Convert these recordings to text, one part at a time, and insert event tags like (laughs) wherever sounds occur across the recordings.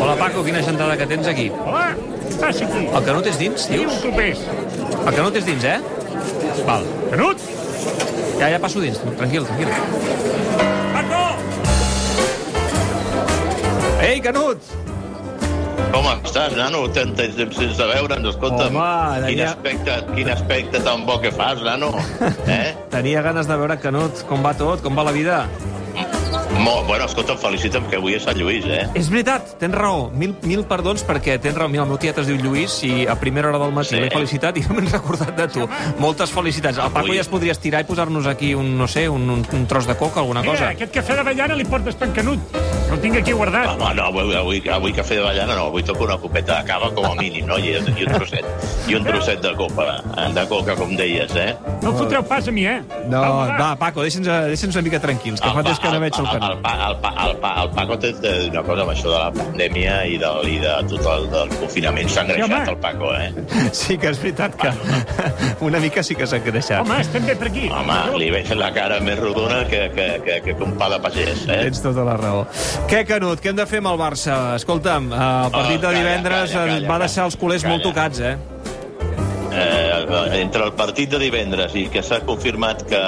Hola, Paco, quina gentada que tens aquí. Hola, què passa aquí? El Canut és dins, dius? un tropés. El Canut és dins, eh? Val. Canut? Ja, ja passo dins. Tranquil, tranquil. Paco! Ei, Canut! Com estàs, nano? Tens tens temps sense veure'ns, escolta'm. Home, quin, tenia- aspecte, quin aspecte tan bo que fas, nano. (laughs) Eh? Tenia ganes de veure Canut. Com va tot? Com va la vida? Mo, bueno, escolta'm, felicita'm que avui és Sant Lluís, eh? És veritat, tens raó. Mil, mil perdons perquè tens raó. Mira, el meu tiet es diu Lluís i a primera hora del matí Sí. l'he felicitat i no m'he recordat de tu. Moltes felicitats. El Paco Avui- ja es podria estirar i posar-nos aquí un, no sé, un, un, un tros de coca, alguna Mira, cosa. aquest cafè d'avellana li portes per Canut. Que el tinc aquí guardat. Home, no, avui, avui, avui cafè de ballana no, avui toca una copeta de cava com a mínim, no? I, i un trosset. I un trosset de copa, de coca, com deies, eh? No em fotreu pas a mi, eh? No, va. va, Paco, deixa'ns deixa una mica tranquils, que fa temps que no veig el el, pa, el, pa, el, pa, el Paco té té una cosa amb això de la pandèmia i, del, i de tot el del confinament. S'ha Sí, engreixat el Paco, eh? Sí que és veritat que (laughs) una mica sí que s'ha engreixat. Home, estem bé per aquí. Home, li veig la cara més rodona que, que, que, que un pa de pagès, eh? Tens tota la raó. Què, Canut, què hem de fer amb el Barça? Escolta'm, el partit Oh, de calla, divendres calla, eh, calla, va deixar els culers calla. molt tocats, eh? Eh, entre el partit de divendres i que s'ha confirmat que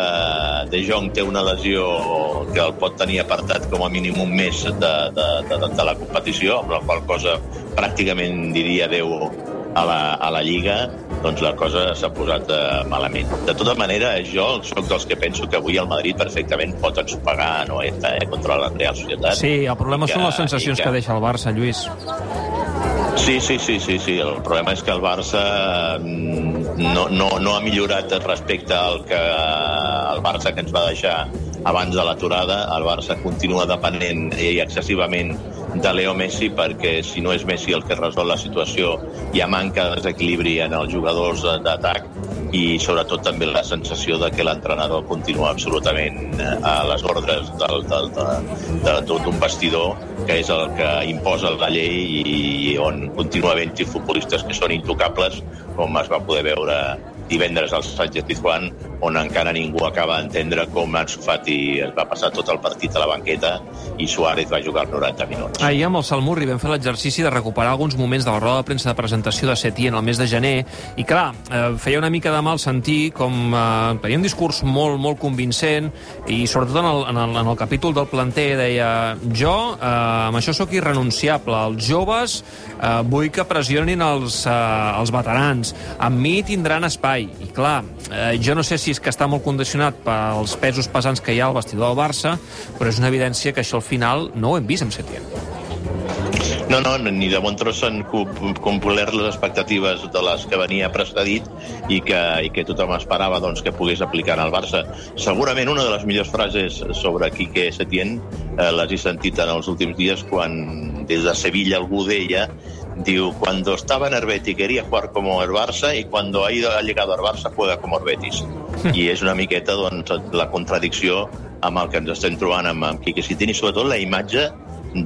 De Jong té una lesió que el pot tenir apartat com a mínim un mes de, de, de, de la competició, amb la qual cosa pràcticament diria adeu a la, a la Lliga, doncs la cosa s'ha posat eh, malament. De tota manera, jo sóc dels que penso que avui el Madrid perfectament pot ensopegar Noeta eh, contra la Real Societat. Sí, el problema I són que- les sensacions i que deixa el Barça, Lluís. Sí, sí, sí, sí, sí. El problema és que el Barça mm, no, no, no ha millorat respecte al que el Barça que ens va deixar abans de l'aturada. El Barça continua depenent i excessivament de Leo Messi perquè si no és Messi el que resol la situació hi ha manca de desequilibri en els jugadors d'atac i sobretot també la sensació de que l'entrenador continua absolutament eh, a les ordres del, del, de, de, d'un vestidor que és el que imposa la llei i on continua havent-hi futbolistes que són intocables com es va poder veure divendres al Sánchez Pizjuán on encara ningú acaba d'entendre com Ansu Fati es va passar tot el partit a la banqueta i Suárez va jugar 90 minuts. Ahir amb el Salmurri vam fer l'exercici de recuperar alguns moments de la roda de premsa de presentació de Setién el mes de gener i clar, eh, feia una mica de mal sentir com eh, tenia un discurs molt, molt convincent i sobretot en el, en el, en el capítol del planter deia jo eh, amb això sóc irrenunciable, els joves eh, vull que pressionin els, eh, els veterans, amb mi tindran espai i clar, eh, jo no sé si és que està molt condicionat pels pesos pesants que hi ha al vestidor del Barça, però és una evidència que això al final no ho hem vist amb Setién. No, no, ni de bon tros cu- complert les expectatives de les que venia precedit i que, i que tothom esperava doncs, que pogués aplicar al Barça. Segurament una de les millors frases sobre Quique Setién eh, les he sentit en els últims dies quan des de Sevilla algú deia diu, cuando estaba en el Betis quería jugar como el Barça y cuando ha, ido, ha llegado al Barça juega como el Betis. I és (laughs) una miqueta doncs, la contradicció amb el que ens estem trobant amb, amb Quique Setién i sobretot la imatge de,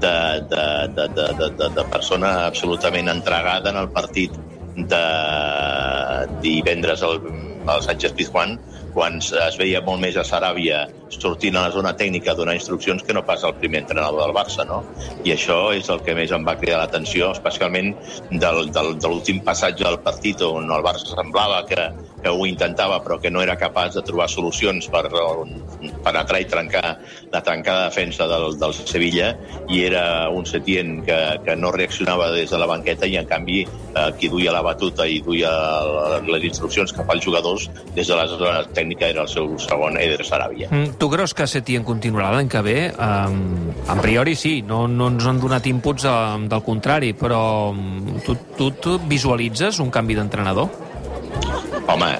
de, de, de, de, de, de persona absolutament entregada en el partit de divendres al, al Sánchez Pizjuán quan es veia molt més a Saràbia sortint a la zona tècnica a donar instruccions que no pas el primer entrenador del Barça, no? I això és el que més em va cridar l'atenció, especialment del, del, de l'últim passatge del partit on el Barça semblava que, que ho intentava però que no era capaç de trobar solucions per penetrar i trencar la trencada defensa del, del Sevilla i era un Setién que, que no reaccionava des de la banqueta i en canvi eh, qui duia la batuta i duia les instruccions cap als jugadors des de la zona tècnica era el seu segon Eder Saràbia. Mm, Tu creus que Setién continuarà l'any que ve? Um, en priori sí, no, no ens han donat inputs um, del contrari, però tu, tu, tu visualitzes un canvi d'entrenador? Home,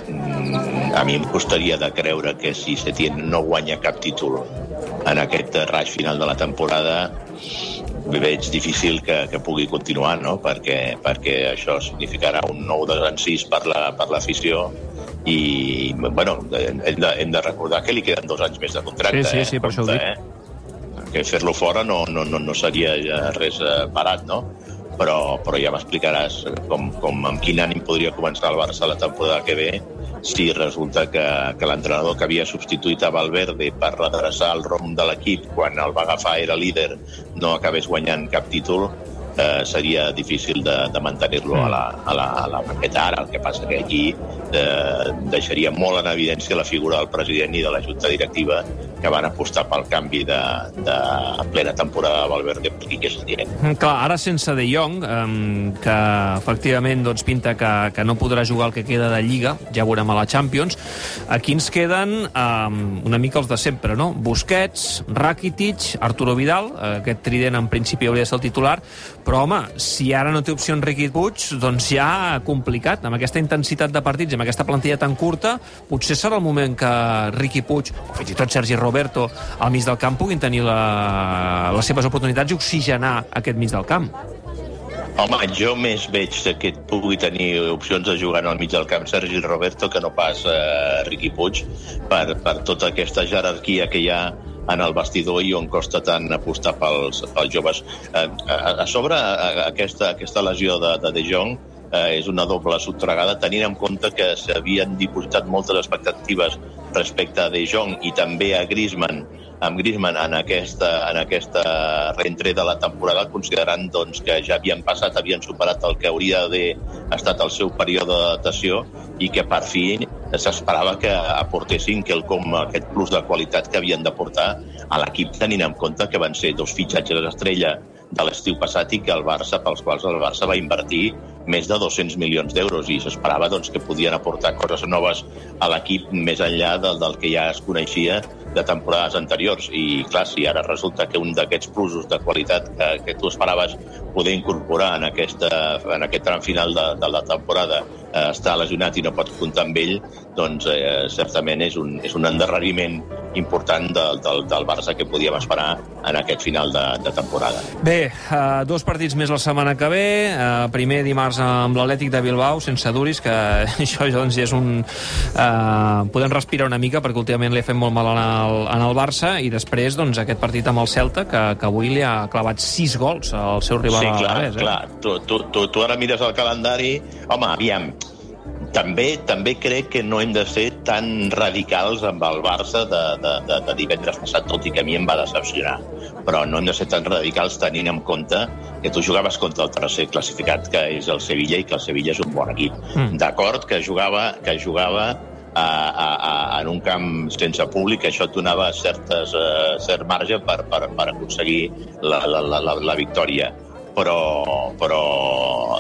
a mi em costaria de creure que si Setién no guanya cap títol en aquest raig final de la temporada veig difícil que, que pugui continuar, no? perquè, perquè això significarà un nou desencís per la- per l'afició la, i, bueno, hem de, hem de recordar que li queden dos anys més de contracte. Sí, sí, eh? sí, per això ho dic. Eh? Que fer-lo fora no, no, no, no seria res eh, barat, no? Però, però ja m'explicaràs com, com, amb quin ànim podria començar el Barça la temporada que ve si resulta que, que l'entrenador que havia substituït a Valverde per redreçar el rom de l'equip quan el va agafar era líder no acabés guanyant cap títol, eh, seria difícil de, de mantenir-lo a la, a, la, a la banqueta ara. El que passa que aquí eh, deixaria molt en evidència la figura del president i de la junta directiva que van apostar pel canvi de, de plena temporada de Valverde per Quique Setién. Clar, ara sense De Jong, um, que efectivament doncs, pinta que, que no podrà jugar el que queda de Lliga, ja veurem a la Champions, aquí ens queden um, una mica els de sempre, no? Busquets, Rakitic, Arturo Vidal, eh, aquest trident en principi hauria de ser el titular, però home, si ara no té opció Enrique Puig, doncs ja complicat, amb aquesta intensitat de partits, amb aquesta plantilla tan curta, potser serà el moment que Riqui Puig, o fins i tot Sergi Roberto, al mig del camp puguin tenir la, les seves oportunitats i oxigenar aquest mig del camp. Home, jo més veig que pugui tenir opcions de jugar al mig del camp Sergi Roberto que no pas eh, Riqui Puig per, per tota aquesta jerarquia que hi ha en el vestidor i on costa tant apostar pels, pels joves. Eh, a, a sobre, a, a aquesta, aquesta lesió de, de De Jong eh, és una doble subtregada, tenint en compte que s'havien dipositat moltes expectatives respecte a De Jong i també a Griezmann amb Griezmann en aquesta, en aquesta reentré de la temporada, considerant doncs, que ja havien passat, havien superat el que hauria d'haver estat el seu període d'adaptació i que per fi s'esperava que aportessin quelcom aquest plus de qualitat que havien d'aportar a l'equip, tenint en compte que van ser dos fitxatges estrella de l'estiu passat i que el Barça, pels quals el Barça va invertir més de 200 milions d'euros i s'esperava doncs, que podien aportar coses noves a l'equip més enllà del, del que ja es coneixia de temporades anteriors. I, clar, si ara resulta que un d'aquests plusos de qualitat que, que tu esperaves poder incorporar en, aquesta, en aquest tram final de, de la temporada eh, està lesionat i no pot comptar amb ell, doncs eh, certament és un, és un endarreriment important del, del, del Barça que podíem esperar en aquest final de, de temporada. Bé, uh, dos partits més la setmana que ve. Uh, primer dimarts amb l'Atlètic de Bilbao, sense Duris, que (laughs) això doncs, és un... Uh, podem respirar una mica, perquè últimament li ha fet molt mal en el, en el Barça, i després doncs, aquest partit amb el Celta, que, que avui li ha clavat sis gols al seu rival sí, clar, a l'Alavés. Eh? clar. Tu, tu, tu, tu ara mires el calendari... Home, aviam, també també crec que no hem de ser tan radicals amb el Barça de, de, de, de divendres passat, tot i que a mi em va decepcionar. Però no hem de ser tan radicals tenint en compte que tu jugaves contra el tercer classificat, que és el Sevilla, i que el Sevilla és un bon equip. Mm. D'acord que jugava, que jugava a, a, a, en un camp sense públic, això et donava certes, uh, cert marge per, per, per aconseguir la, la, la, la, la victòria. Però, però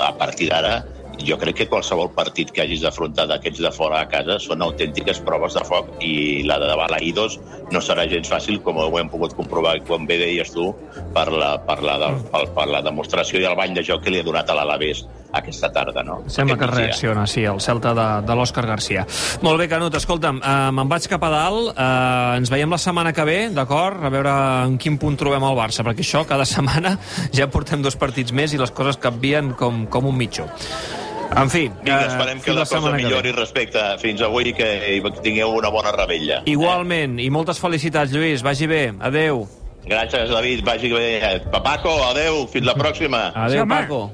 a partir d'ara jo crec que qualsevol partit que hagis d'afrontar d'aquests de fora a casa són autèntiques proves de foc i la de Balaïdos no serà gens fàcil, com ho hem pogut comprovar quan bé deies tu, per la, per la, de, per, per la demostració i el bany de joc que li ha donat a l'Alavés aquesta tarda, no? Sembla Aquest que reacciona, sí, el Celta de, de l'Òscar Garcia. Molt bé, Canut, escolta'm, eh, me'n vaig cap a dalt, eh, ens veiem la setmana que ve, d'acord? A veure en quin punt trobem el Barça, perquè això cada (laughs) setmana ja portem dos partits més i les coses canvien com, com un mitjó. En fi, Vinga, esperem que la cosa setmana que ve. millori respecte fins avui i que tingueu una bona rebella. Igualment, i moltes felicitats, Lluís. Vagi bé. Adeu. Gràcies, David. Vagi bé. Papaco, adeu. Fins la (laughs) pròxima. Adeu. Paco.